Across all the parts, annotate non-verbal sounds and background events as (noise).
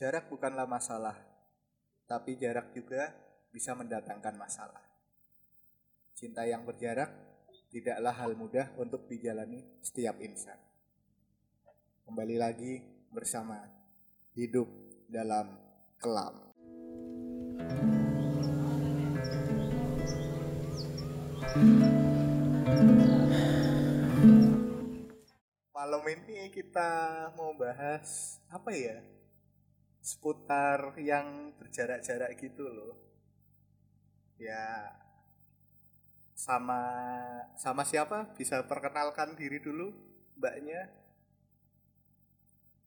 Jarak bukanlah masalah, tapi jarak juga bisa mendatangkan masalah. Cinta yang berjarak tidaklah hal mudah untuk dijalani setiap insan. Kembali lagi bersama hidup dalam kelam. Malam ini kita mau bahas apa ya? Seputar yang berjarak-jarak gitu loh. Ya sama sama siapa? Bisa perkenalkan diri dulu, Mbaknya?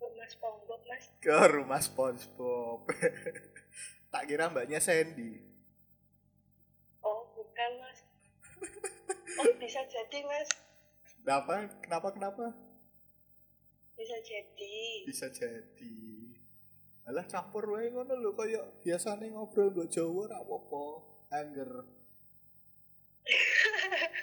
Rumah SpongeBob mas Ke rumah SpongeBob. (laughs) tak kira Mbaknya Sandy. oh bukan mas oh bisa jadi mas Kenapa? Kenapa? Kenapa? bisa jadi Bisa jadi. Alah campur wae ngono lho kaya biasane ngobrol nggo Jawa ora apa-apa. Angger. (laughs)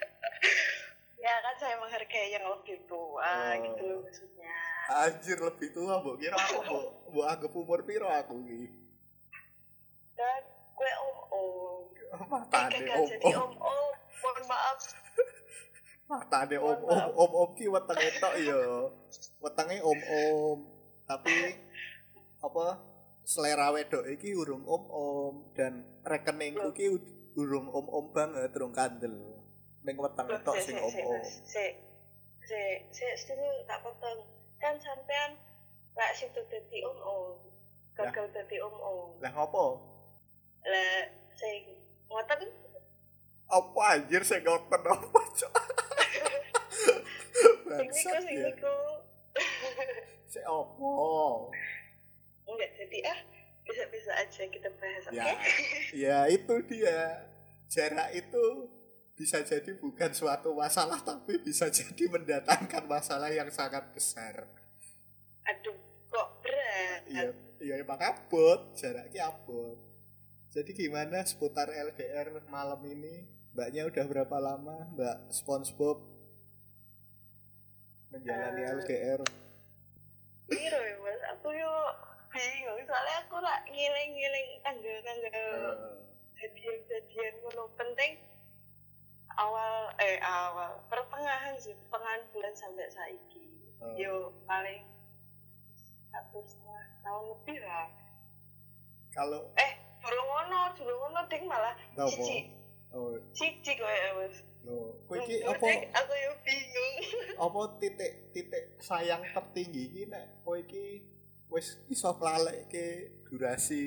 ya kan saya menghargai yang lebih tua Oh. gitu loh maksudnya Anjir lebih tua, Mbok kira aku Mbok Mbok anggap umur piro aku iki? dan gue om om Matane gagal om jadi om. om om mohon maaf (laughs) Matane om om om om ki wetenge tok ya. Wetenge om om. Tapi apa selera wedok iki urung om om dan rekeningku ki urung om om banget, urung kandel. Ning wetenge tok si sing si om si om. mas si si si sedulu tak potong kan sampean lak situ jadi om om gagal jadi om om Lah ngopo? lah saya ngotot Apa anjir sing ngoten apa, Cok? (laughs) sing niku sing ya. niku (laughs) Sing opo? Enggak jadi ah bisa-bisa aja kita bahas oke Ya, (laughs) ya itu dia. Jarak itu bisa jadi bukan suatu masalah tapi bisa jadi mendatangkan masalah yang sangat besar. aduh kok berat Iya, iya emang abot, jaraknya abot. Jadi gimana seputar LDR malam ini? Mbaknya udah berapa lama, Mbak SpongeBob menjalani Eh, LDR? Piro ya mas aku yo bingung soalnya aku lah ngiling-ngiling tanggal-tanggal jadian-jadian ngono. Penting awal eh awal pertengahan sih pertengahan bulan sampai saiki. Eh, yo paling satu setengah tahun lebih lah. Kalau eh durung ngono durung ngono ding malah cici oh, cici kowe ya mas. No. Kowe iki apa? aku yo bingung. Apa titik-titik sayang tertinggi iki nek? Kowe iki wis iso nglalekke durasi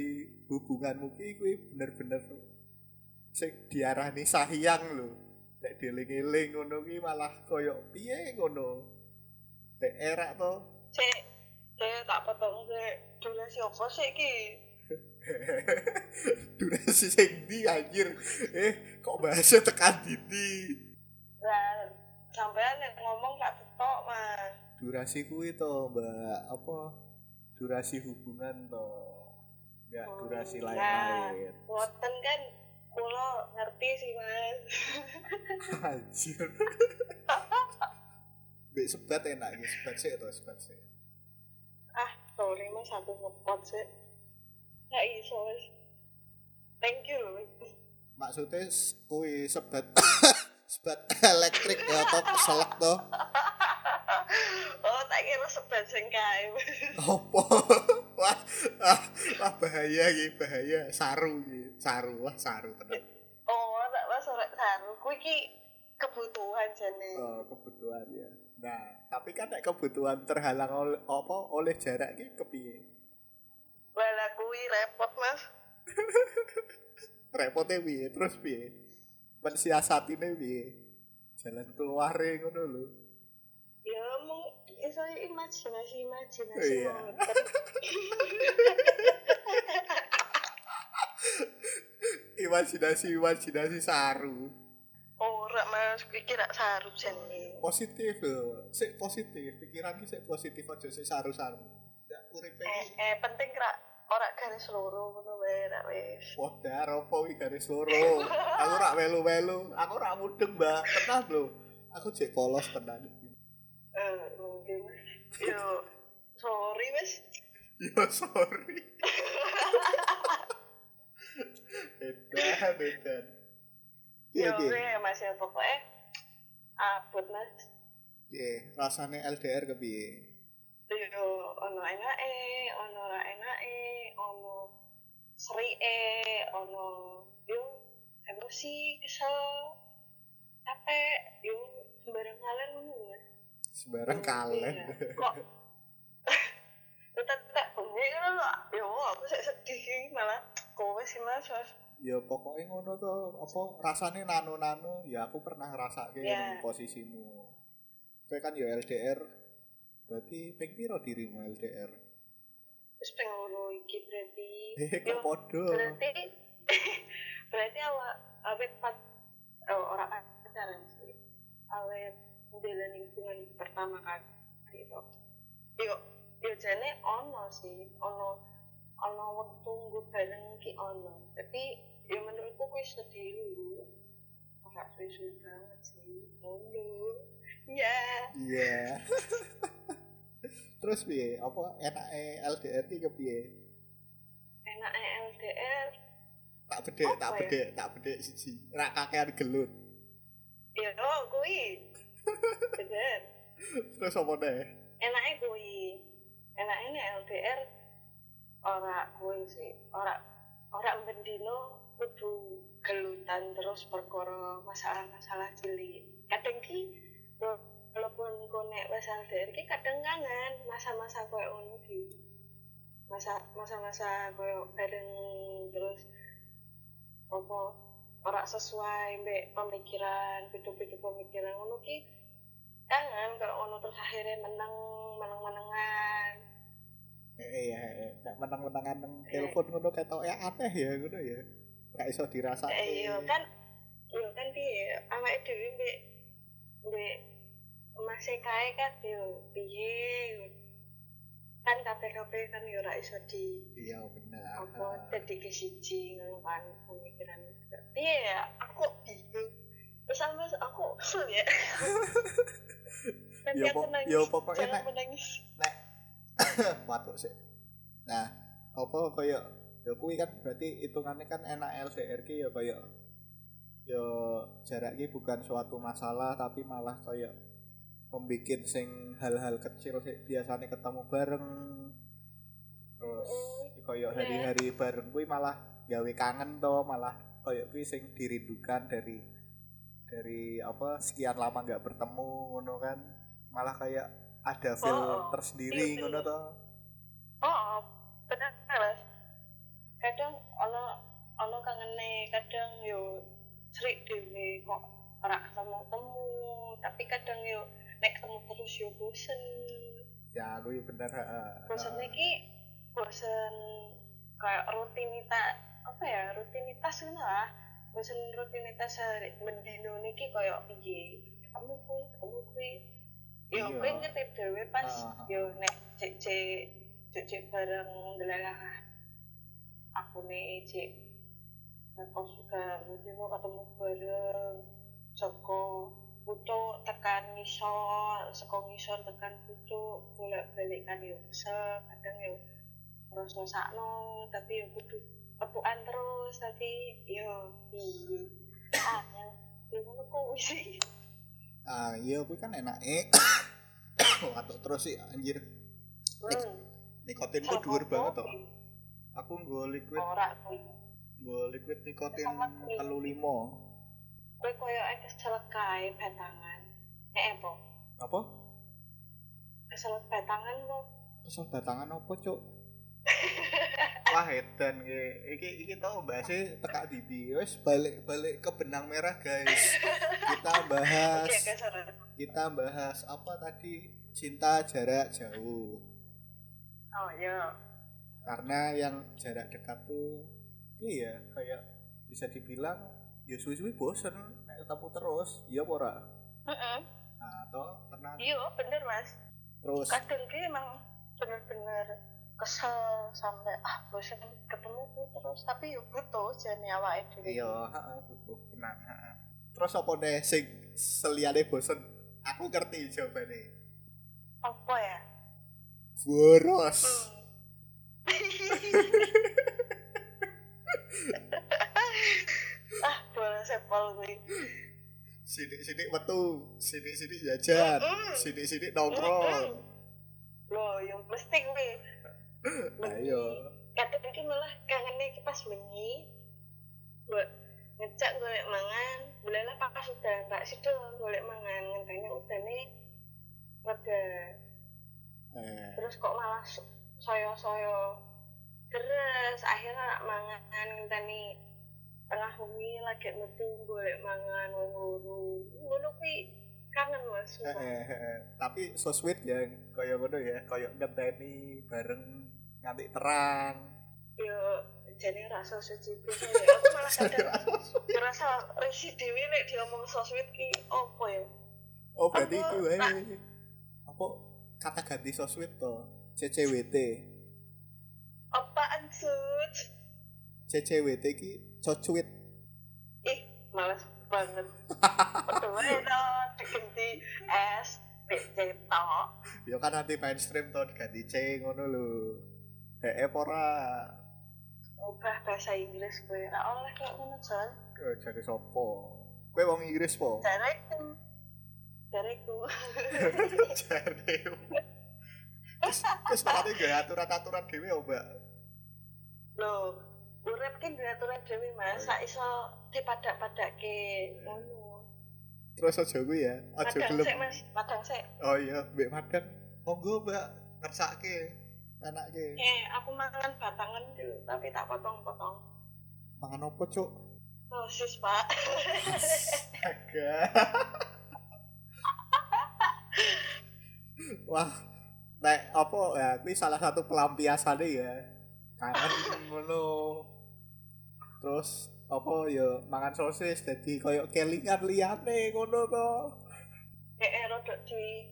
hubunganmu ki kuwi bener-bener sing diarani sayang lho. Nek dieling-eling ngono ki malah koyo piye ngono? Nek erak to? Cek, cek tak potong cek durasi apa sih ki? (laughs) durasi sing ndi anjir? Eh kok bahasa tekan didi Lah, sampean ngomong gak tetok mas. durasi kuwi to mbak. Apa durasi hubungan to ya Oh, durasi nah. lain-lain Ngoten kan, kulo ngerti sih mas. (laughs) Anjir. Mbak sebat enak ya, sebat sih atau sebat sih. ah, sorry mas, aku ngepot sih. Gak iso mas. Thank you loh. Maksudnya kuwi sebat (coughs) sebat elektrik ya atau keselak toh. (laughs) oh, tak kira sebat kae. Mas. Opo? (laughs) wah, ah, wah bahaya iki, bahaya. Saru iki, saru, wah saru tenan. oh, tak ora saru. Kuwi ki kebutuhan jane. Oh, kebutuhan ya. Nah, tapi kan nek kebutuhan terhalang oleh apa oleh jarak iki kepiye? Wala kuwi repot mas. (laughs) Repotnya piye? Terus piye? Mensiasatine piye? Jalan keluare ngono lho. Ya, mung iso imajinasi imajinasi Oh, iya. (laughs) imajinasi imajinasi saru Ora mas, iki rak saru jane. positif loh sik positif pikiran ki sik positif aja sik saru saru ya urip Eh, eh penting rak ora garis loro ngono wae rak wis. Wadah, opo iki garis loro. Aku rak melu-melu, aku rak mudeng, Mbak. Tenang lho. Aku jek polos tenan eh mungkin. Yo sorry wes. Yo sorry. (laughs) Beda beda. Yo gue masih ya, pokoknya abut mas. Iya, rasanya LDR kebi Yo, ono enak eh, ono ra enak eh, ono seri eh, ono yo emosi kesel capek yo sembarang kalian ngomong sembarang iya. Kok tetep tak bengi lho. Yo, aku sik sedih malah kowe sih mas. ya pokoknya ngono tuh apa rasanya nano nano ya aku pernah ngerasa kayak Ya. posisimu kayak kan ya LDR berarti ping piro dirimu LDR Terus ngono iki berarti. hehe Yo, kok podo berarti (laughs) berarti awak awet pat oh, orang pacaran sih awet menjalani hubungan pertama kali itu yuk yuk jane ono sih ono ono waktu gue bareng ki ono. Tapi ya menurutku gue sedih dulu nggak suwe banget sih ngono. Ya iya. (laughs) Terus piye? Apa enake LDR ki kepiye? Enaknya LDR tak bedek tak ya? bedek tak bedek siji. Rak kakean gelut. Ya kui bener. Terus apa deh? Enaknya kui. Enaknya nih LDR ora kui sih. Ora ora bendino kudu gelutan terus perkara masalah-masalah cilik. Kadang ki wa- walaupun konek wes LDR ki kadang kangen masa-masa koyo ngono ki. Masa masa-masa koyo bareng terus apa ora sesuai mbek pemikiran beda-beda pemikiran. Ngono ki kangen kalau ngono terus akhirnya menang menang menangan eh iya eh, nek menang-menangan nang telepon ngono ketok ya aneh ya ngono ya. Gak iso dirasa eh iya kan iya kan piye? Awake dhewe mbek mbek masih kae kan yo piye kan kabeh-kabeh kan yo ora iso di iya benar. apa dadi ke siji ngono kan pemikiran piye ya aku bingung. Terus sampe aku kesel ya? Nanti Ya, aku nangis. ya, pokoknya nek- menangis. watuk (coughs) sih nah apa kaya ya kuwi kan berarti hitungannya kan enak ki ya kaya ya jarak ki bukan suatu masalah tapi malah kaya membikin sing hal-hal kecil sih biasanya ketemu bareng. Terus kaya hari-hari bareng kuwi malah gawe kangen to malah kaya kuwi sing dirindukan dari dari apa sekian lama nggak bertemu ngono kan. Malah kayak ada feel Oh, tersendiri iya, ngono bener. to. Oh, benar mas. Kadang ono ono kangene, kadang yo sering dewe kok ora ketemu temu, tapi kadang yo nek ketemu terus yo bosen. ya kuwi bener heeh. Bosen iki bosen kayak rutinitas apa ya rutinitas ngono lah. Bosen rutinitas sehari mendino niki koyo piye? Ketemu kuwi, ketemu kuwi. Yo Iya. kuwi ngerti dhewe pas Ah. yo nek cek cek cek cek bareng delalah aku nih cek ngekos juga mungkin mau ketemu bareng soko butuh tekan ngisor soko ngisor tekan butuh bolak balik kan yuk kesel kadang yuk terus sakno tapi yuk kudu ketuan terus tapi yo piye? Ah yang bingung kok sih ah iya kuwi kan enake (coughs) watuk terus sih anjir. Hmm. nikotin ku dhuwur banget to aku nggo liquid ora kuwi. Nggo liquid nikotin Sama kuwi. telu limo kowe koyo kesel kae batangan. Eh apa? Apa? Kesel batangan lo kesel batangan apa cuk? (laughs) Wah edan iki iki iki tau bahasnya tekak didi. Wes balik balik ke benang merah guys. Kita (laughs) bahas kita bahas apa tadi? Cinta jarak jauh. Oh iya. Karena yang jarak dekat tuh iya kayak bisa dibilang ya suwi-suwi bosen nek ketemu terus iya apa ora? Heeh. nah toh karena iya bener mas. Terus? Kadang ki emang bener-bener kesel sampai ah bosan ketemu tuh terus. Tapi yuk butuh jadi awake dhewe. Iya heeh butuh tenang heeh. terus apa deh sing seliane bosen? Aku ngerti jawabannya apa ya? Boros. Hmm. (laughs) sidik-sidik metu sidik-sidik jajan Mm-mm. sidik-sidik nongkrong Loh, yang mesti gue. ayo Kadang iki malah kangennya pas bengi. Gue ngecek golek mangan, belalah pas sudah tak situ golek mangan, ngenteni udane reda. eh, Terus kok malah so- soyo-soyo terus akhirnya mangan ngenteni tengah bengi lagi metu golek mangan wong loro. Ngono kuwi kangen Mas. eh, eh, eh. tapi so sweet ya kaya ngono ya kaya ngenteni bareng nganti terang. Yo jane rasa suci piye. Aku malah kadang ngerasa risi dewi nek diomong sosmed ki opo ya? Oh berarti itu wae. Apa kata ganti so sweet to? CCWT apaan sud? CCWT ki cocuit. Ih males banget. Padahal itu diganti S tok ya kan nanti mainstream to ganti C ngono lho. Eh ora? Ubah bahasa Inggris gue. Ra oleh kayak ngono Jon. Eh, jadi sopo kowe wong Inggris po? Jareku jareku Jare. (laughs) Terus terus makanya gak aturan-aturan dhewe ya, Mbak. loh urip ki aturan dhewe Mas sak iso dipadak-padake ngono Terus aja kuwi ya, aja madang gelem. sik Mas madang sik Oh iya, Mbak Madang. Monggo, Mbak, ngersake. Enake. Eh, aku mangan batangan dulu, tapi tak potong-potong. Mangan opo, Cuk? Sosis, Pak. Astaga. Wah, nek apa ya, kuwi salah satu pelampiasane ya. Kangen ngono. Terus apa ya mangan sosis dadi koyo kelingan liyane ngono to. Eh, rodok di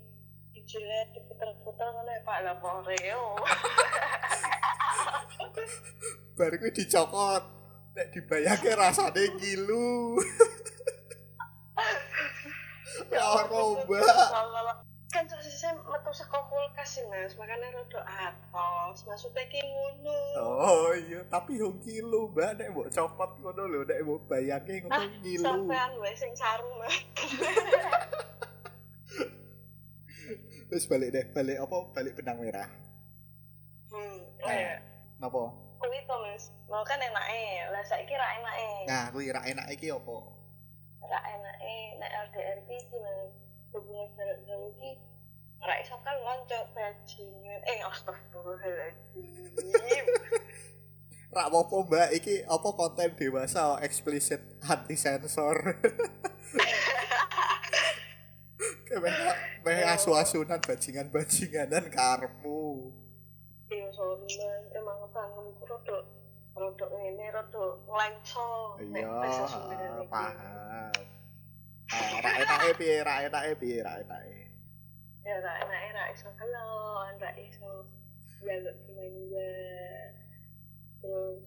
dijilat, diputer-puter ngono ya, Pak. Lah kok Oreo. (laughs) Bar kuwi dicokot. Nek dibayangke rasane ngilu. (laughs) Ya ora, Mbak. Metu saka kulkas sih, Mas. Makanya rodok atos. Maksudnya ki ngono. Oh iya, tapi yo ngilu, Mbak, nek mbok copot ngono lho, nek mbok bayangke ngono Ah, ngilu. Sampean wae sing saru, Mas. (laughs) Terus balik deh, balik apa? Balik benang merah. Hmm. Eh. Eh, Napa? kuwi to, Mas. Mau kan enake. Lah saiki ra enake. Nah, kuwi ra enak iki apa? ra enake nek LDR ki hubungan jarak jauh ki ra iso kan loncat bajingan eh astagfirullahaladzim (laughs) Ra apa Mbak, iki apa konten dewasa eksplisit anti sensor. (laughs) Kayak meh asu-asunan bajingan-bajinganan karepmu. iya sorry emang tanganku rodok rodok ini rodok lengso nek Iya, paham. Ah, ra enake piye, ra enake piye, ra enake. Ya ra enake ra iso kelon ra iso jaluk dimanja terus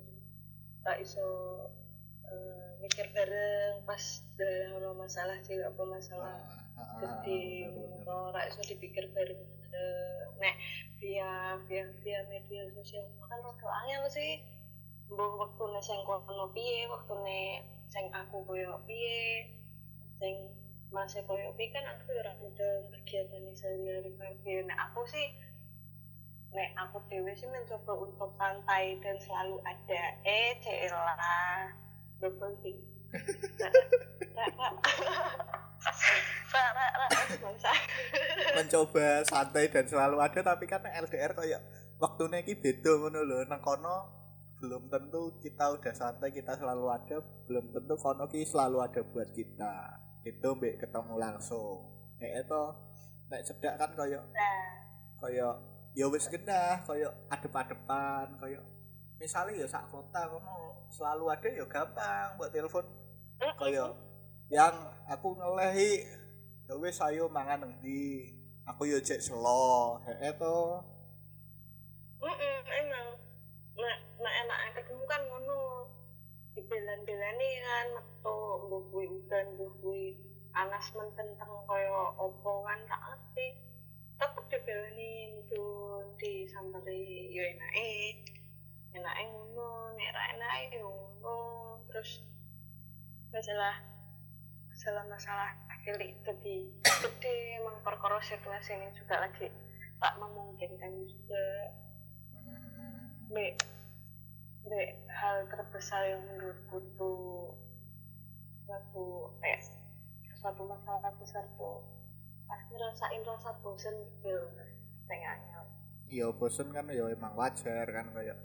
ra iso eh, mikir bareng pas dalam masalah sih apa masalah Ah, ah, gede bener, bener. ngono. ora iso dipikir bareng eh, nek via via via media sosial. Kan rada angel sih. Mbok wektune sing kono piye wektune sing aku koyo piye sing masih koyo kan aku ora udah kegiatan sehari-hari kabeh nek aku sih nek aku dewe sih mencoba untuk santai dan selalu ada. Eh celah ra, ra, ra, bangsa. mencoba santai dan selalu ada tapi kan LDR kayak waktunya iki beda ngono lho. Nang kono belum tentu kita udah santai kita selalu ada. Belum tentu kono ki selalu ada buat kita itu mbek ketemu langsung. Nek itu nek cedak kan kayak Nah, kayak ya wis genah kayak adep-adepan kayak misalnya ya sak kota kono selalu ada ya gampang buat telepon. Kayak yang aku ngelehi ya wis ayo mangan endi aku yo cek selo. Heeh to Mm-mm, emang. Nah nah enak ketemu kan ngono dibelan-belani kan metu mbok kuwi udan mbok kuwi panas mententeng kaya opo kan tak ngerti. Tetep dibelani itu disamperi yo enake enake ngono nek ra enake ngono. Terus masalah masalah masalah cilik jadi gede emang perkara situasi ini juga lagi tak memungkinkan juga. Be, be hal terbesar yang menurutku tuh suatu eh suatu masalah besar tuh pasti rasain rasa bosen gitu tengahnya iya bosen kan ya emang wajar kan kayak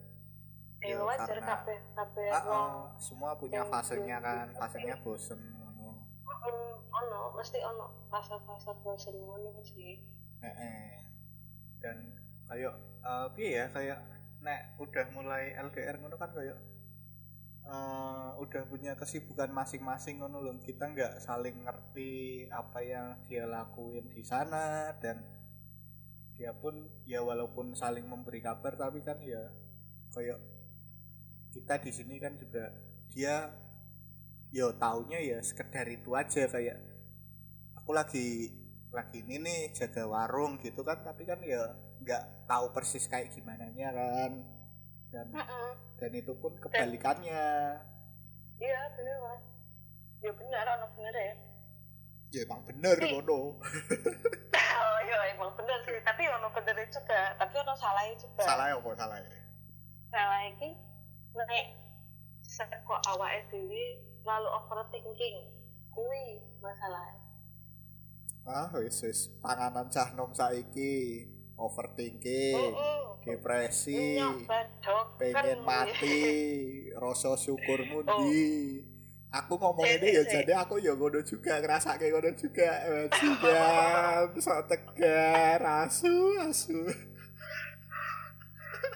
eh Ya, wajar karena- kabeh kabeh ah, ah, semua punya fasenya kan fasenya bosen ngono. Mm, ono mesti ono fase-fase bosen ngono sih Eh, eh. dan kayak piye ya kayak nek udah mulai LDR ngono kan kayak eh udah punya kesibukan masing-masing ngono loh kita nggak saling ngerti apa yang dia lakuin di sana dan dia pun ya walaupun saling memberi kabar tapi kan ya kayak kita di sini kan juga dia yo taunya ya sekedar itu aja. Kayak aku lagi lagi ini nih jaga warung gitu kan. Tapi kan ya nggak tahu persis kayak gimana nya kan. Dan Mm-mm. dan itu pun kebalikannya. Iya bener mas. Ya bener ono bener ya. Ya emang bener Tapi- ngono (laughs) oh iya emang bener sih. Tapi ono bener juga tapi ono salahnya juga. Salah ya kok salah ya? Salah iki nek seko awake dhewe lalu overthinking kuwi masalah ah wis wis. Panganan cah nom saiki overthinking Heeh. depresi Nyoba dokter pengen mati rasa syukurmu ndi aku ngomong ini ya jadi aku ya ngono juga ngerasa kayak ngono juga. (laughs) Bajingan sok tegar asu asu.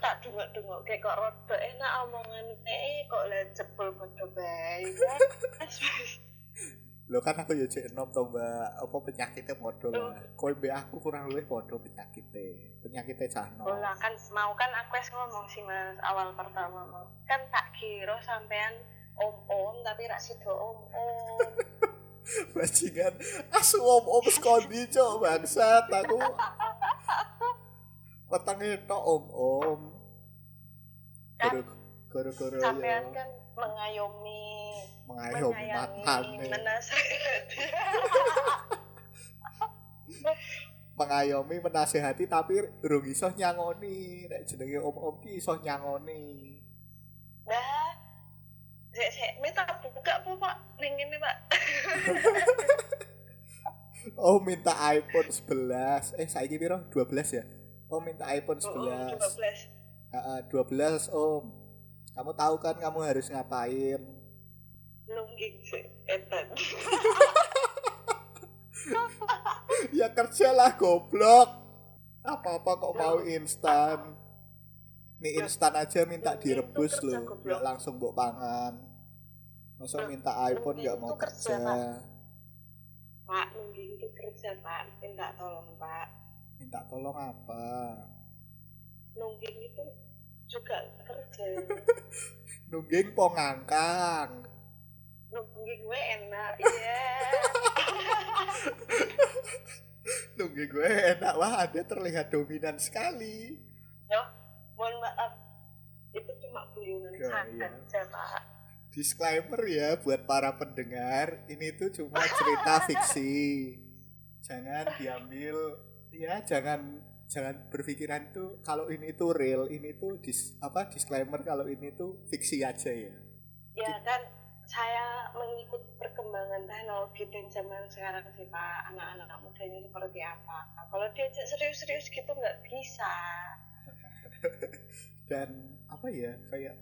Tak dungok-dungok kayak kok rada enak omongan eh kok lah jebol padha bae (laughs) lo kan aku ya cek nom to mbak. Apa penyakitnya podo lah kowe mbak aku kurang lebih podo penyakitnya. Penyakitnya Oh lah kan mau kan aku es ngomong sih mas awal pertama mau. Kan tak kira sampean om om tapi rak sido om om (laughs) bajingan. Asu om om skondi cok bangsat aku. (laughs) Petangnya tok om om Kan goro goro goro sampean ya kan mengayomi mengayomi matane menasehati (laughs) mengayomi menasehati tapi urung iso nyangoni. Nek jenenge om om ki iso nyangoni. Dah sik sik. Minta buka bu pak? Ning ini pak. (laughs) Oh minta iPhone 11 eh saiki piro? 12 ya? Oh minta iPhone Oh, 11 dua belas. Ah, ah, 12 om. Kamu tahu kan kamu harus ngapain nungging sih edan (laughs) ya kerjalah goblok. Apa-apa kok mau instan. Mie instan aja minta direbus loh nggak langsung mbok pangan. Masa minta iPhone nggak mau kerja, kerja? Pak. nungging itu kerja pak. Minta tolong pak. Minta tolong apa? Nungging itu juga kerja. (laughs) Nungging po nungging gue enak (laughs) iya. Nungging gue enak. Wah ada terlihat dominan sekali. Mohon maaf. Itu cuma guyonan Ya, iya. saja pak. Disclaimer ya buat para pendengar ini tuh cuma cerita (laughs) fiksi. Jangan diambil ya jangan jangan berpikiran tuh kalau ini tuh real ini tuh dis, apa disclaimer kalau ini tuh fiksi aja ya. Ya kan saya mengikut perkembangan teknologi dan zaman sekarang sih pak. Anak-anak muda ini seperti apa? Kalau diajak serius-serius gitu nggak bisa. (laughs) Dan apa ya kayak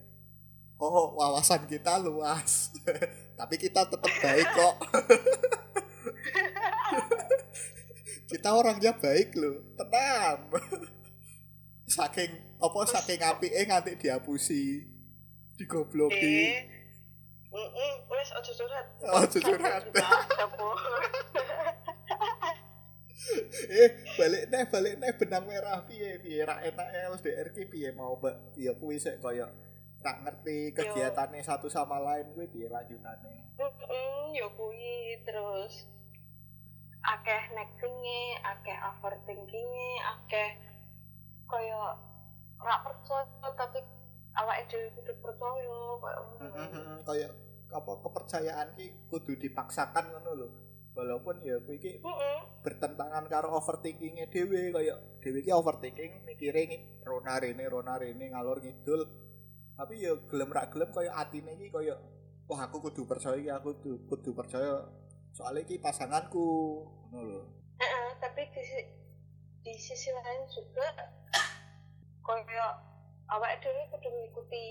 oh wawasan kita luas. (laughs) Tapi kita tetap baik kok. (laughs) Kita orangnya baik loh tenang. Saking apa saking api eh nganti dihapusi digobloki wes ojo curhat. Ojo curhat. Dapur. (laughs) eh balik neh balik neh benang merah piye piye? Ra enak LDR ki piye? Mau mbak ya kuwi sik kaya ra ngerti kegiatannya satu sama lain kuwi piye lanjutane? Mm, yo kuwi terus akeh nextinge, akeh overthinkinge, akeh kaya ora percaya tapi awake dhewe kudu percaya kaya kayak apa kepercayaan ki kudu dipaksakan ngono lho. Walaupun ya kuwi iki Heeh. bertentangan karo overthinkingnya dhewe kaya dhewe iki overthinking mikire ngi- rona rene rona rene ngalor ngidul. Tapi ya gelem rak gelem kaya atine iki kaya wah aku kudu percaya iki aku kudu, kudu percaya. Soalnya iki pasanganku ngono lho. Heeh, tapi di, di sisi lain juga (coughs) koyo awake dhewe kudu ngikuti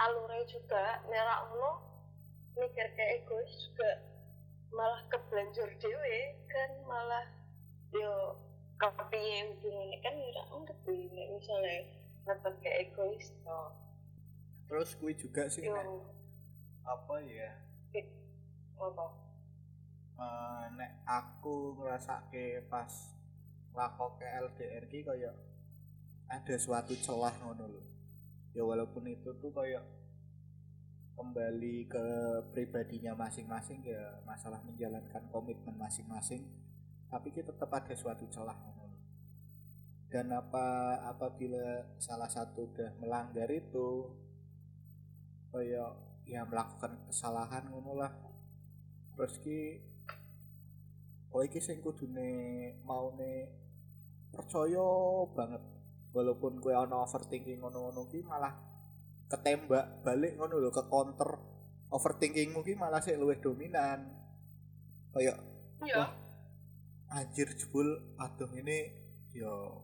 alure juga. Nek ngono mikir kayak egois juga malah kebelanjur dhewe kan malah yo kepiye hubungannya kan ora ngerti nek misalnya tetep kayak egois to. Terus kuwi juga sih yo. Nek, apa ya? Apa? Eh, nek aku ngrasake pas lakoke LDR ki kaya ada suatu celah ngono lho. Ya walaupun itu tuh kaya kembali ke pribadinya masing-masing ya masalah menjalankan komitmen masing-masing tapi kita tetap ada suatu celah. Dan apa apabila salah satu udah melanggar itu kaya ya melakukan kesalahan ngono lah terus ki kowe iki sing kudune maune percaya banget walaupun kowe ana overthinking ngono-ngono ki malah ketembak balik ngono lho ke counter. Overthinkingmu ki malah sik luwih dominan. Kayak iya. Anjir jebul aduh ini yo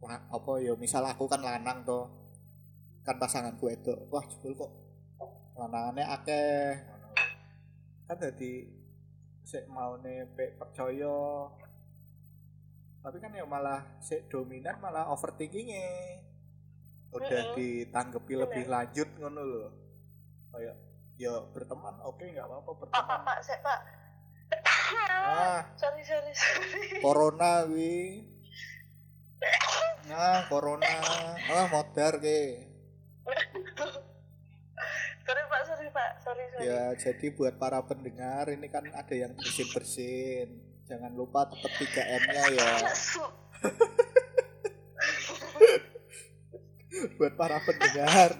wah, apa yo misal aku kan lanang to kan pasanganku itu wah jebul kok lanangannya akeh. Kan jadi sik maune pe percaya tapi kan ya malah sik dominan malah overthinkingnya. Udah Mm-mm. ditanggepi lebih lanjut ngono lho. Kayak ya berteman oke nggak apa-apa pak pak berteman pak saya pak. Ah. (laughs) Sorry sorry sorry. Corona wi. Nah corona. Ah modar ke sorry pak sorry pak. Sorry sorry. Ya jadi buat para pendengar ini kan ada yang bersin bersin jangan lupa tetap 3 m nya ya. (laughs) Buat para pendengar.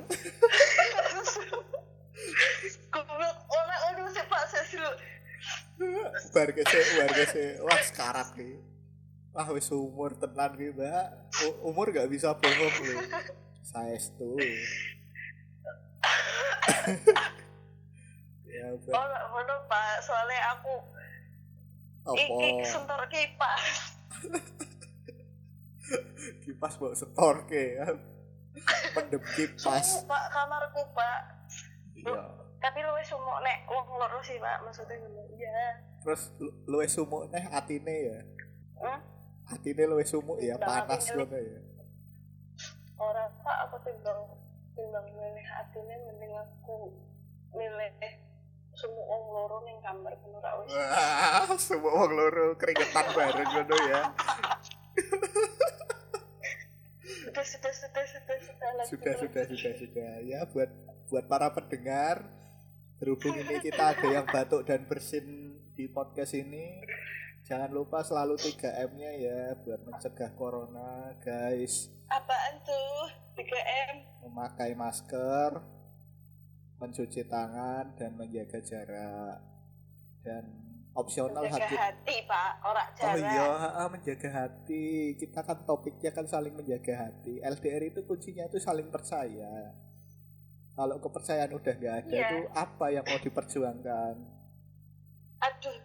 Ora sih sih lu. warga warga se wah sekarat nih. Wah wis umur tenan nih mbak. U- umur gak bisa bohong loh saya itu (laughs) ya Ora ngono Pak, soalnya aku iki sentor kipas. (laughs) kipas bawa setor ke ya pendem kipas Sumu Pak kamarku Pak. iya Tapi lu sumuk nek wong loro sih Pak, maksudnya ngono. Iya. terus lu- sumuk neh atine ya Hmm? atine luwih sumuk ya Timbang panas ngono ya Ora Pak, aku timbang timbang milih atine mending aku milih sumuk wong loro ning kamar ngono ra wis. wah sumuk wong loro keringetan bareng ngono ya Sudah sudah sudah sudah sudah sudah sudah sudah sudah ya buat buat para pendengar berhubung ini kita ada yang batuk dan bersin di podcast ini jangan lupa selalu 3 m nya ya buat mencegah corona guys Apaan tuh? 3M. memakai masker mencuci tangan dan menjaga jarak dan opsional Menjaga hati hati, Pak. Ora Oh jarak. iya, ha-ha, menjaga hati. Kita kan topiknya kan saling menjaga hati. LDR itu kuncinya itu saling percaya. Kalau kepercayaan udah nggak ada Iya. itu apa yang mau diperjuangkan? Aduh.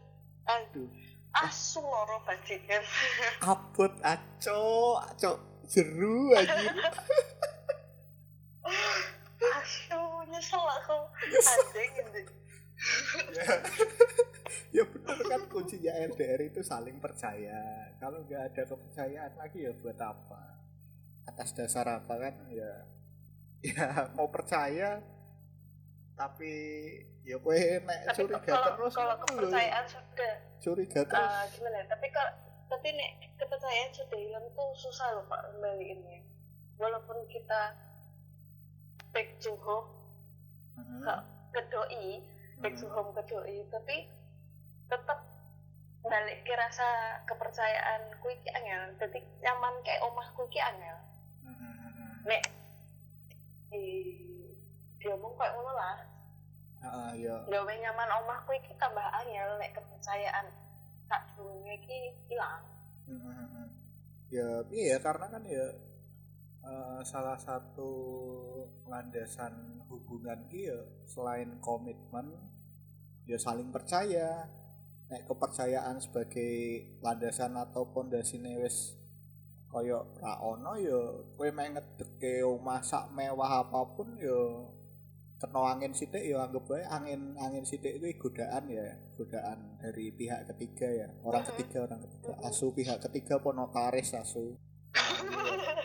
Aduh. Asu loro bajingan. (laughs) Abot aco, aco jeru aja. (laughs) Asu nyesel aku. Anjing ya. (laughs) ya bener kan kuncinya LDR itu saling percaya. Kalau nggak ada kepercayaan lagi ya buat apa? Atas dasar apa kan ya ya mau percaya tapi ya kowe nek Tapi curiga kalau terus kalau ngono lho. kepercayaan sudah curiga terus eh, gimana? ya, Tapi kalau tapi nek kepercayaan sudah hilang tuh susah loh Pak kembaliinnya. Walaupun kita back to home Ke, ke doi, back to home ke doi, tapi tetap balik ke rasa kepercayaan ku iki angel. Jadi nyaman kayak omahku iki angel. Mhm. Nek di diomong kayak ngono lah. Heeh, ya. gawe nyaman omahku iki tambah angel nek kepercayaan tak durunge iki ilang Mm-mm. Ya, iya karena kan ya eh, salah satu landasan hubungan ki ya selain komitmen ya saling percaya. Nek kepercayaan sebagai landasan atau pondasine wis kaya ra ono ya kowe mek ngedeke omah sak mewah apa pun ya kena angin sithik ya anggap bae angin angin sithik kuwi godaan ya godaan dari pihak ketiga ya. Orang ketiga orang ketiga. Asu pihak ketiga apa notaris asu (laughs)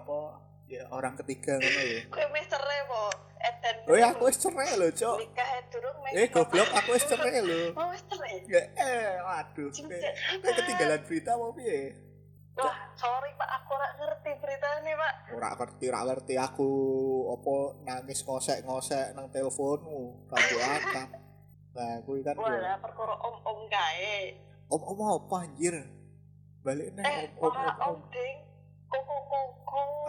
apa ya orang ketiga ngono ya kowe wis cerai po eten oh ya aku wis cerai lho cok. Nikah durung mek eh goblok aku wis cerai lho. Oh wis cerai. Ya eh waduh. Kowe ketinggalan berita apa piye? Wah sorry pak. Aku ora ngerti beritanya pak. Ora ngerti ora ngerti. Aku apa nangis ngosek-ngosek nang teleponmu. Radio akad nah kuwi kan ya. walah perkara om-om kae. Om om apa anjir? Balik nih eh om om ora om, om. om ding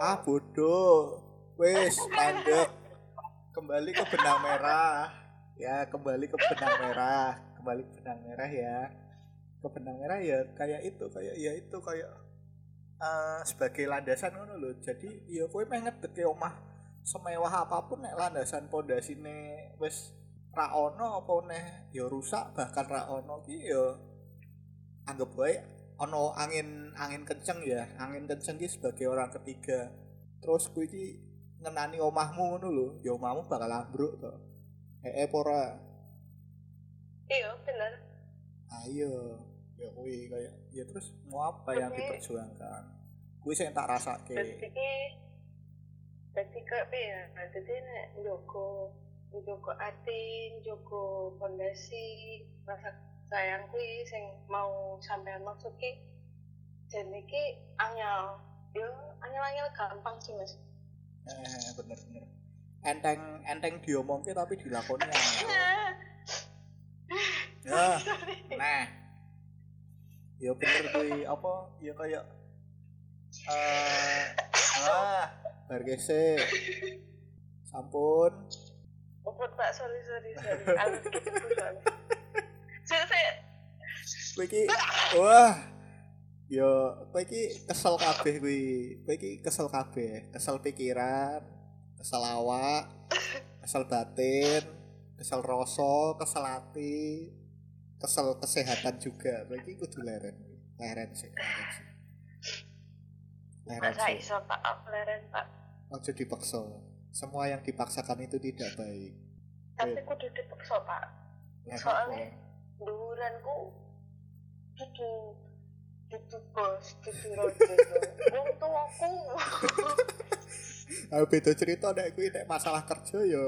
ah bodoh. Wes mandek kembali ke benang merah. Ya kembali ke benang merah. Kembali ke benang merah ya. Ke benang merah ya kayak itu kayak ya itu kayak eh, sebagai landasan ngono lho. Jadi ya kowe meh ngedeke omah semewah apa pun nek landasan pondasine wis ra ono apa neh ya rusak bahkan ra ono ki ya anggap bae ono angin angin kenceng ya. Angin kenceng ki sebagai orang ketiga. Terus kuwi iki ngenani omahmu ngono lho. Ya omahmu bakal ambruk to. Eh eh pora iya bener. Ayo ya kuwi kayak ya terus mau apa yang diperjuangkan? Kuwi sing tak rasake Dadi iki dadi kayak apa ya? Dadi nek njogo njogo ati, njogo pondasi, rasa sayang kuwi sing mau sampean maksud ki jen iki angel. Yo angel-angel gampang sih Mas. eh bener bener enteng enteng diomongke tapi dilakoni angel. ya (laughs) nah ya bener kuwi apa ya kayak eh ah bargese sampun Opot Pak, sorry sorry sorry. (laughs) Aku gitu soalnya. Saya saya. Kowe iki (laughs) wah. Yo kowe iki kesel kabeh kuwi. Kowe iki kesel kabeh. Kesel pikiran kesel awak kesel batin kesel rasa kesel hati kesel kesehatan juga. Kowe iki kudu leren. Leren sih leren sih. Leren sih. iso Pak? Apleren Pak. ojo dipaksa. Semua yang dipaksakan itu tidak baik. Tapi kudu dipaksa Pak. Ya, Soalnya duranku dudu dudu bos dudu rojo wong tuaku Ah, beda cerita nek kuwi nek masalah kerja ya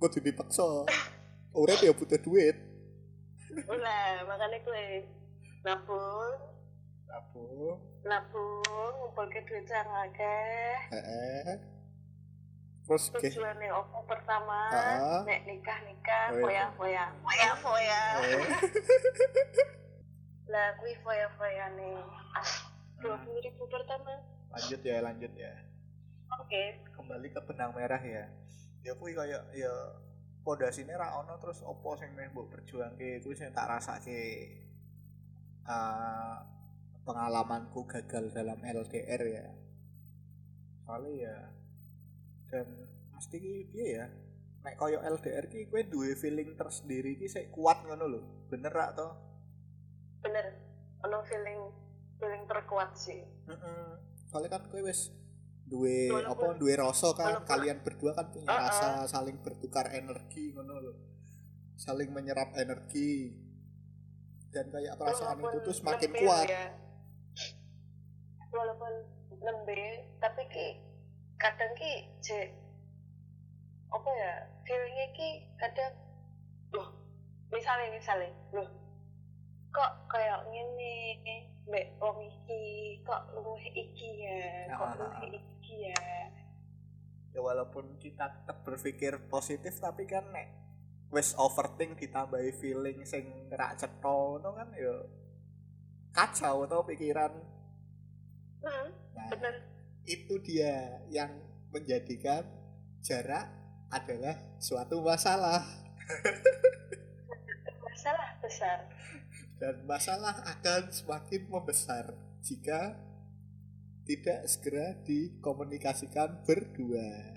kudu dipaksa. Urip ya butuh duit. lah makanya kue nabung nabung ngumpul ke duit yang akeh Heeh. Terus ke tujuannya opo pertama Heeh. nek nikah nikah Oh, iya. foya foya foya foya Eh, lah kui foya foya nih dua puluh ribu pertama lanjut ya, lanjut ya. oke Kembali ke benang merah ya. Ya kuwi kayak ya pondasine ra ono terus opo sing meh mbok perjuangke kuwi sing tak rasake eh pengalamanku gagal dalam LDR ya. Soalnya ya dan ki piye ya? Nek koyo LDR ki kowe duwe feeling tersendiri ki sik kuat ngono lho. Bener rak to? Bener. Ono feeling feeling terkuat sih. Heeh soalnya kan kowe wis duwe Walaupun- apa duwe rasa kan walaupun- kalian berdua kan punya Heeh. rasa saling bertukar energi ngono lho. Saling menyerap energi. Dan kayak perasaan itu Walaupun tuh semakin kuat. ya. walaupun lembek tapi ki kadang ki je apa ya feelingnya ki kadang loh misalnya misalnya loh kok kayak ngene mbek wong iki kok luwih iki ya kok Ah, luwih iki ya. Ya walaupun kita tetap berpikir positif tapi kan nek wis overthink ditambahi feeling sing rak cetha ngono kan ya kacau atau pikiran. Hmm, nah. bener itu dia yang menjadikan jarak adalah suatu masalah (laughs) masalah besar dan masalah akan semakin membesar jika tidak segera dikomunikasikan berdua.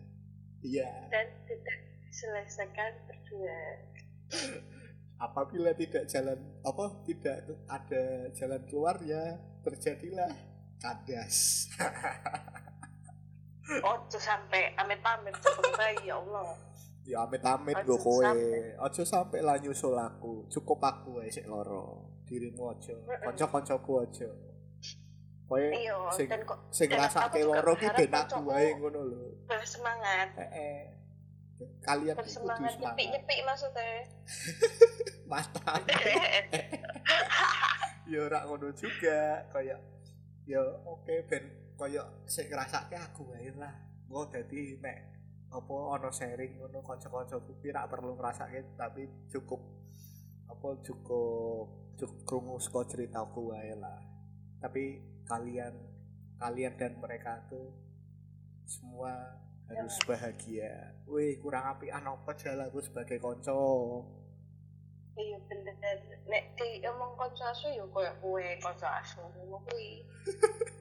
Iya. dan tidak diselesaikan berdua Apabila tidak jalan apa tidak ada jalan keluarnya terjadilah kandas. (laughs) ojo sampai amit-amit ya Allah ya amit-amit gue kowe. Ojo sampai lah nyusul aku. Cukup aku wae sik loro. Dirimu ojo. Mm-mm. Kanca-kancaku ojo. Kowe iya sing sing ngrasake loro ki ben aku wae ngono lho. bersemangat Heeh. Kalian bersemangat semangat. nyepik-nyepik maksudnya (laughs) Mata. (laughs) (laughs) ya ora ngono juga kayak ya oke ben kayak sing ngrasake aku wae lah. Engko dadi nek apa ana sharing ngono kanca-kancaku ki ra perlu ngrasake tapi cukup apa cukup cukup krungu saka ceritaku wae lah. Tapi kalian kalian dan mereka tuh semua harus bahagia. Wih, kurang api apa jalanku sebagai konco. iya bener nek di emang konco asu ya koyo kowe konco asu ngono kuwi (laughs)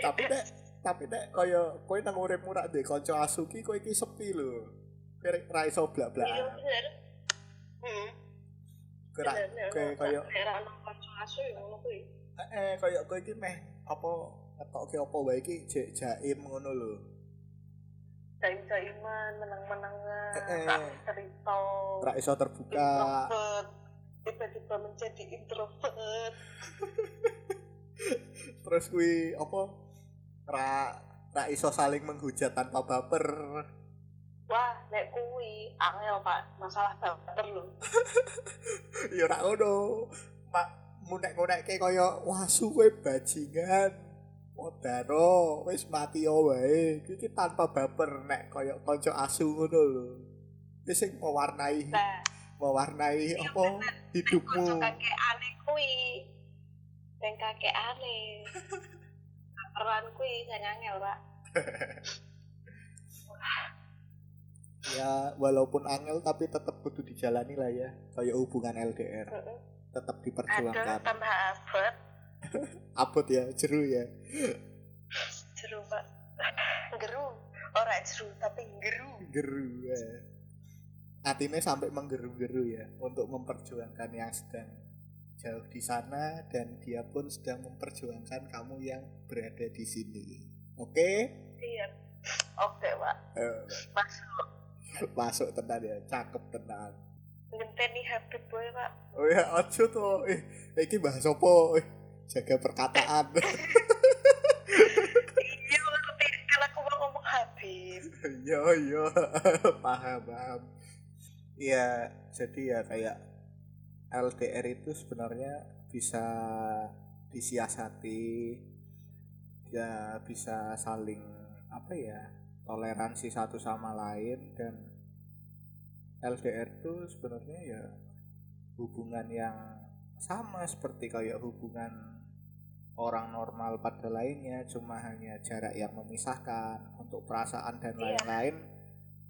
tapi nek tapi nek kaya kowe nang uripmu rak ndek kanca asu ki kowe iki sepi lho. Kowe ra iso iya blak-blak. bener hmm Kowe bener kowe kaya nek ra ono konco asu ngono kuwi eh kowe iki meh apa ngetokke apa wae iki jek jaim ngono lho. Daim-daiman, menang-menangan, Eh, eh. tak cerita, Ra iso terbuka. introvert, tiba-tiba menjadi introvert. (laughs) Terus kuwi apa ra ra iso saling menghujat tanpa baper. Wah, nek kuwi angel pak, masalah baper lho. (laughs) ya ora ngono. Mak munek-munekke kaya wah suwe bajingan. Odaro wis mati ya wae. Iki tanpa baper nek kaya kanca asu ngono lho. Iki sing mewarnai Nah, mewarnai apa hidupmu. aneh kuwi. Yang kakek aneh. (laughs) Baperan kuwi sing angel pak. (laughs) Ya walaupun angel tapi tetap kudu dijalani lah ya. Kayak hubungan LDR tetap diperjuangkan. tambah abot, (laughs) Abot ya, jeru ya. jeru pak. Geru, ora jeru tapi geru. Geru ya. Hatinya sampai menggeru-geru ya untuk memperjuangkan yang sedang jauh di sana dan dia pun sedang memperjuangkan kamu yang berada di sini. Oke? Iya. Oke pak, Eh, masuk. masuk tenan ya, cakep tenan. Ngenteni Habib boy pak. Oh ya, ojo tuh. Eh, iki bahas apa? Eh, jaga perkataan. (laughs) Iya ngerti kalau aku mau ngomong Habib. yo yo (laughs) paham paham Iya, jadi ya kayak LDR itu sebenarnya bisa disiasati, ya bisa saling apa ya toleransi satu sama lain dan LDR itu sebenarnya ya hubungan yang sama seperti kayak hubungan orang normal pada lainnya cuma hanya jarak yang memisahkan untuk perasaan dan Iya. lain-lain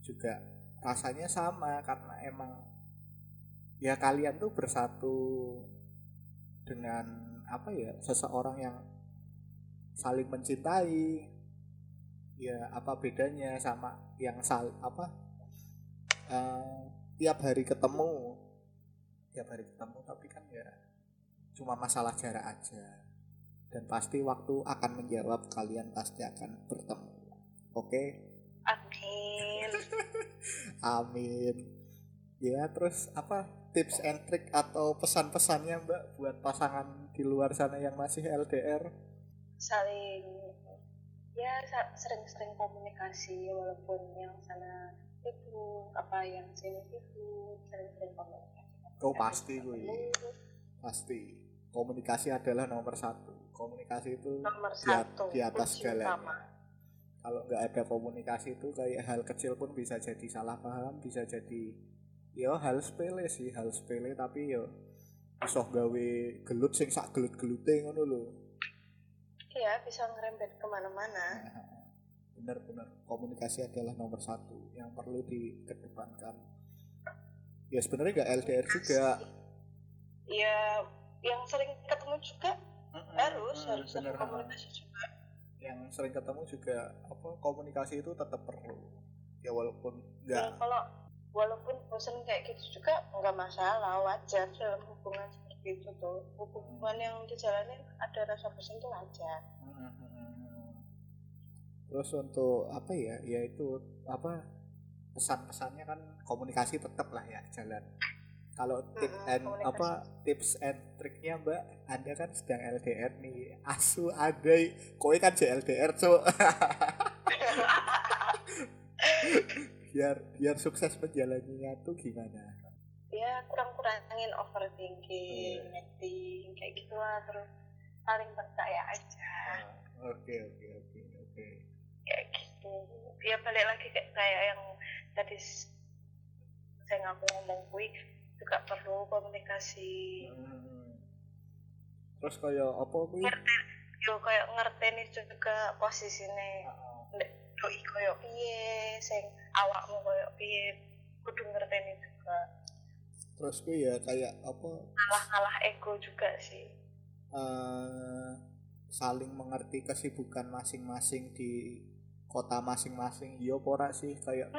juga rasanya sama karena emang ya kalian tuh bersatu dengan apa ya seseorang yang saling mencintai. Ya apa bedanya sama yang sal apa eh, tiap hari ketemu. Tiap hari ketemu tapi kan ya cuma masalah jarak aja. Dan pasti waktu akan menjawab kalian pasti akan bertemu. Oke? Amin. (laughs) amin. Ya terus apa tips and trick atau pesan-pesannya mbak buat pasangan di luar sana yang masih LDR Saling ya sering-sering komunikasi walaupun yang sana sibuk apa yang sini sibuk sering-sering komunikasi. Oh, pasti, gue. Pasti komunikasi adalah nomor satu komunikasi itu Nomor di, at- satu. di atas segalanya utama. kalau nggak ada komunikasi itu kayak hal kecil pun bisa jadi salah paham bisa jadi yo hal sepele sih hal sepele tapi yo iso gawe gelut sing sak gelut gelute ngono lho. Iya bisa ngerembet ke mana-mana. benar-benar komunikasi adalah nomor satu yang perlu dikedepankan. Ya sebenarnya nggak LDR juga. Ya yang sering ketemu juga harus Hmm, harus bener, komunikasi juga. Yang sering ketemu juga apa komunikasi itu tetap perlu. Ya walaupun ya, nggak kalau walaupun bosan kayak gitu juga nggak masalah wajar dalam hubungan seperti itu tuh. Hubungan yang dijalani ada rasa bosan itu wajar. Terus untuk apa ya? Ya itu apa pesan-pesannya kan komunikasi tetap lah ya jalan. Kalau tip Mm-mm, and komunikasi. apa tips and triknya mbak anda kan sedang LDR nih. Asu ada kowe kan JLDR cok (laughs) biar biar sukses menjalaninya tuh gimana? Ya kurang-kurangin overthinking, Iya. netting kayak gitu lah terus saling percaya aja. Ah, oke oke oke oke. Kayak gitu. Ya balik lagi kayak kayak yang tadi saya ngaku ngomong kui juga perlu komunikasi. Hmm. terus kayak apa kuwi yo kayak ngerteni juga posisine Ah, ndek doi koyo piye sing awakmu koyo piye kudu ngerteni juga. Terus kuwi ya kayak apa? Kalah-kalah ego juga sih. Eh, saling mengerti kesibukan masing-masing di kota masing-masing. Iya apa ora sih? Kayak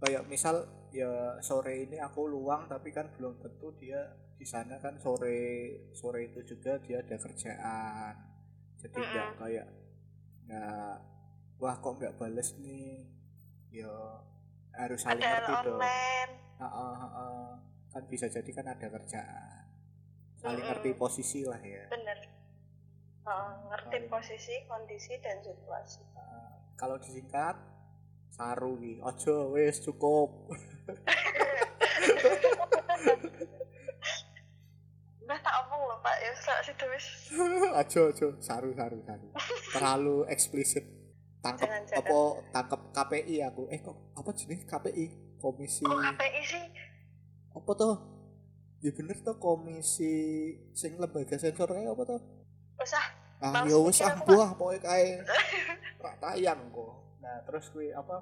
kayak misal ya sore ini aku luang tapi kan belum tentu dia di sana kan sore sore itu juga dia ada kerjaan. Jadi nggak kayak nggak wah kok nggak bales nih? Ya harus saling ada ngerti dong. online. Heeh, heeh. kan bisa jadi kan ada kerjaan. Saling Mm-mm. ngerti posisi lah ya. Bener. Oh, ngerti Saling. posisi kondisi dan situasi. Heeh. kalau disingkat saru nih ojo wes cukup. Udah tak omong loh pak. Ya sak situ wis. (laughs) Saru saru saru. Terlalu eksplisit tangkap apa tangkap KPI aku. Eh kok apa jenis KPI komisi kok KPI sih. Apa tuh ya bener tuh komisi sing lembaga sensor kayak apa tuh usah ah Males ya wes ah aku, buah pokoknya kayak (laughs) rak tayang kok. Nah terus gue apa?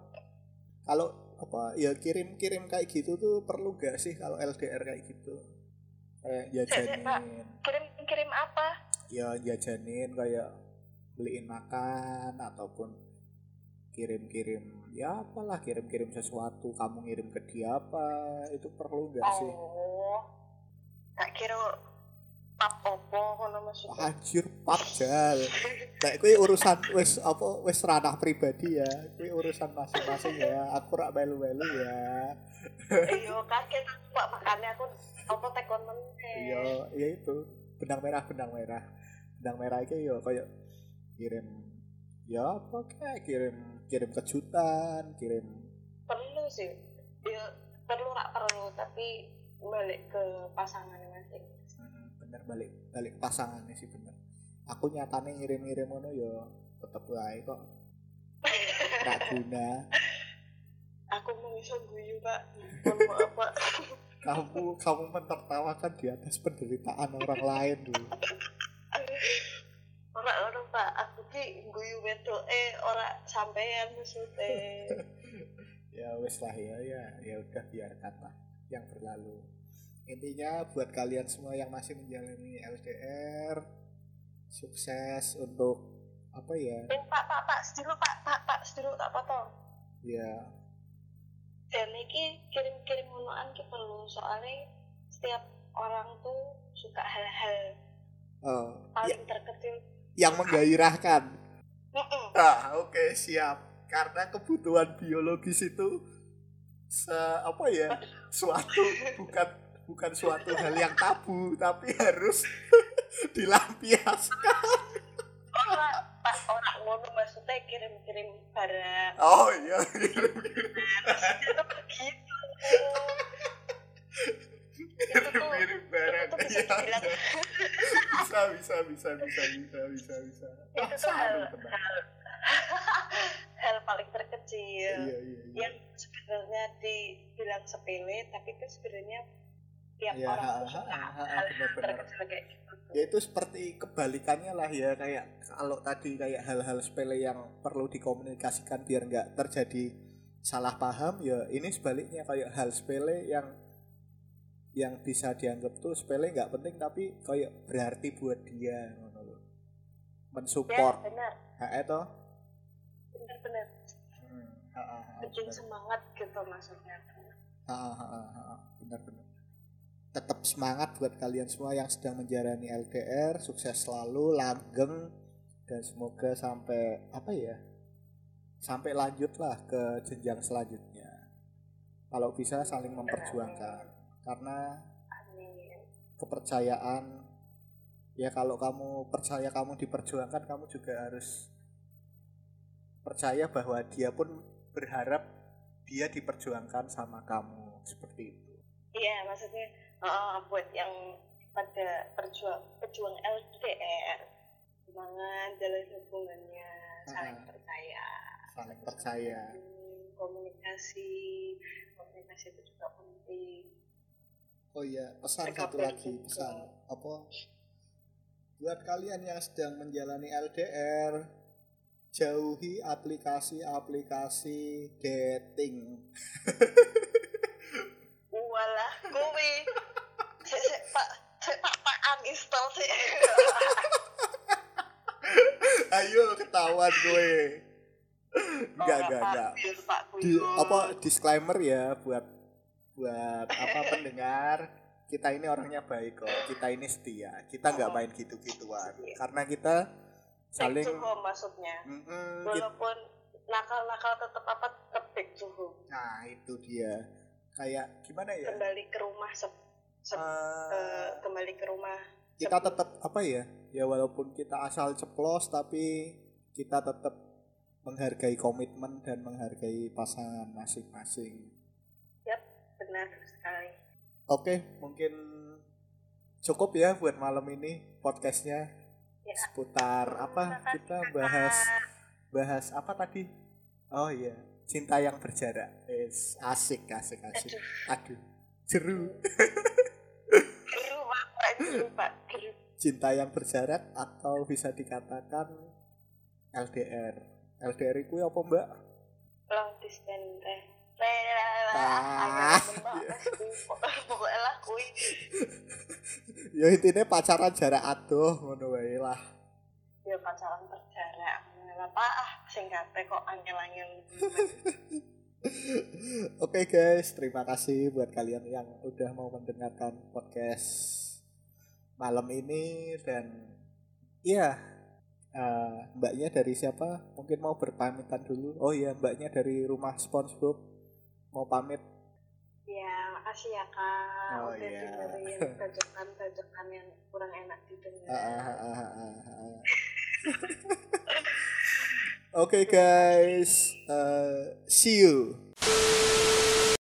Kalau apa ya kirim kirim kayak gitu tuh perlu gak sih kalau LDR kayak gitu? Kayak jajanin. Kirim kirim apa? Ya jajanin kayak beliin makan ataupun kirim-kirim ya apalah kirim-kirim sesuatu kamu ngirim ke dia apa itu perlu gak sih? Oh tak kira pap opo ngono maksudnya. Anjir pap jal. Kuwi urusan wis apa wis ranah pribadi ya. Kuwi urusan masing-masing ya. Aku rak melu-melu ya. Iyo kaget aku pak. Makanya aku apa tekon meneh. Iya iya itu. Benang merah benang merah. Benang merah itu ya kayak kirim ya apa kayak kirim kirim kejutan kirim. Perlu sih. Ya perlu rak perlu. Tapi balik ke pasangan masing Hmm, bener balik balik pasangannya sih bener. Aku nyatanya ngirim-ngirim ngono ya tetep wae kok. Gak guna. Aku mau bisa guyu pak. Maaf pak. (laughs) Kamu kamu menertawakan di atas penderitaan orang lain dulu ora ora pak ki guyu wedok eh ora sampean maksudnya. (laughs) Ya wes lah ya ya ya udah biarkan lah yang berlalu. Intinya buat kalian semua yang masih menjalani LDR sukses untuk apa ya? Eh pak pak pak sedulu pak pak pak sedulu tak potong ya. Dan ini kirim-kirim ngonoan ki perlu soalnya setiap orang tuh suka hal-hal oh, ya, paling terkecil yang menggairahkan. Ah oke siap. Karena kebutuhan biologis itu se apa ya suatu bukan bukan suatu hal yang tabu tapi harus (laughs) dilampiaskan. Ora pak ora ngono maksudnya kirim-kirim barang. Oh iya kirim-kirim itu begitu (laughs) itu tuh kirim barang itu tuh bisa Iya, dibilang. Bisa bisa bisa bisa bisa bisa bisa. Itu tuh hal, hal (laughs) hal paling terkecil iya iya iya. yang sebenarnya dibilang sepele tapi itu sebenarnya tiap Iya, orang ha, suka ha, ha, hal terkecil kayak gitu. Ya itu seperti kebalikannya lah ya kayak kalau tadi kayak hal-hal sepele yang perlu dikomunikasikan biar nggak terjadi salah paham ya ini sebaliknya kayak hal sepele yang yang bisa dianggap tuh sepele nggak penting tapi kayak berarti buat dia ngono loh ya mensupport benar. Ha itu benar benar. Hmm, ha, ha, ha, bikin bener. semangat gitu maksudnya. Ha, ha, ha, ha, ha, benar benar. Tetap semangat buat kalian semua yang sedang menjalani LDR sukses selalu langgeng dan semoga sampai apa ya sampai lanjut lah ke jenjang selanjutnya. Kalau bisa saling memperjuangkan karena amin. kepercayaan ya kalau kamu percaya kamu diperjuangkan kamu juga harus percaya bahwa dia pun berharap dia diperjuangkan sama kamu seperti itu. Iya maksudnya eh, buat yang pada perjuang pejuang LDR semangat jalan hubungannya saling Ah. percaya. Saling percaya. Komunikasi komunikasi itu juga penting oh iya pesan satu lagi pesan. Apa? Buat kalian yang sedang menjalani LDR jauhi aplikasi-aplikasi dating. (laughs) Walah sik pak pak pak uninstall sih (laughs) ayo ketahuan gue enggak enggak enggak. Pak di apa disclaimer ya buat buat apa (laughs) pendengar kita ini orangnya baik kok kita ini setia kita nggak main gitu-gituan. Karena kita Back saling to home maksudnya. Kit- walaupun nakal-nakal tetap apa tetap back to home. Nah itu dia. Kayak gimana ya? Kembali ke rumah se, se- Eh, eh, kembali ke rumah. Kita tetap apa ya? Ya walaupun kita asal ceplos tapi kita tetap menghargai komitmen dan menghargai pasangan masing-masing benar sekali Oke, mungkin cukup ya buat malam ini podcastnya Ya. seputar apa Makasih, kita bahas bahas apa tadi? Oh iya, cinta yang berjarak. Yes, asik, asik, asik. Aduh, pak pak geru Cinta yang berjarak atau bisa dikatakan LDR. LDR itu apa mbak? long distance Ah. pokoknya lah kui Ya intinya pacaran jarak aduh, ngono wae lah. ya pacaran berjarak apa ah singkatnya kok angel-angel (laughs) Oke guys, terima kasih buat kalian yang udah mau mendengarkan podcast malam ini dan iya eh, mbaknya dari siapa? Mungkin mau berpamitan dulu. Oh iya, mbaknya dari rumah SpongeBob mau pamit. ya makasih ya kak Oh, udah iya. dengerin bacokan-bacokan yang kurang enak didengar Ah, ah, ah, ah, ah, ah. (laughs) Oke guys, eh, see you.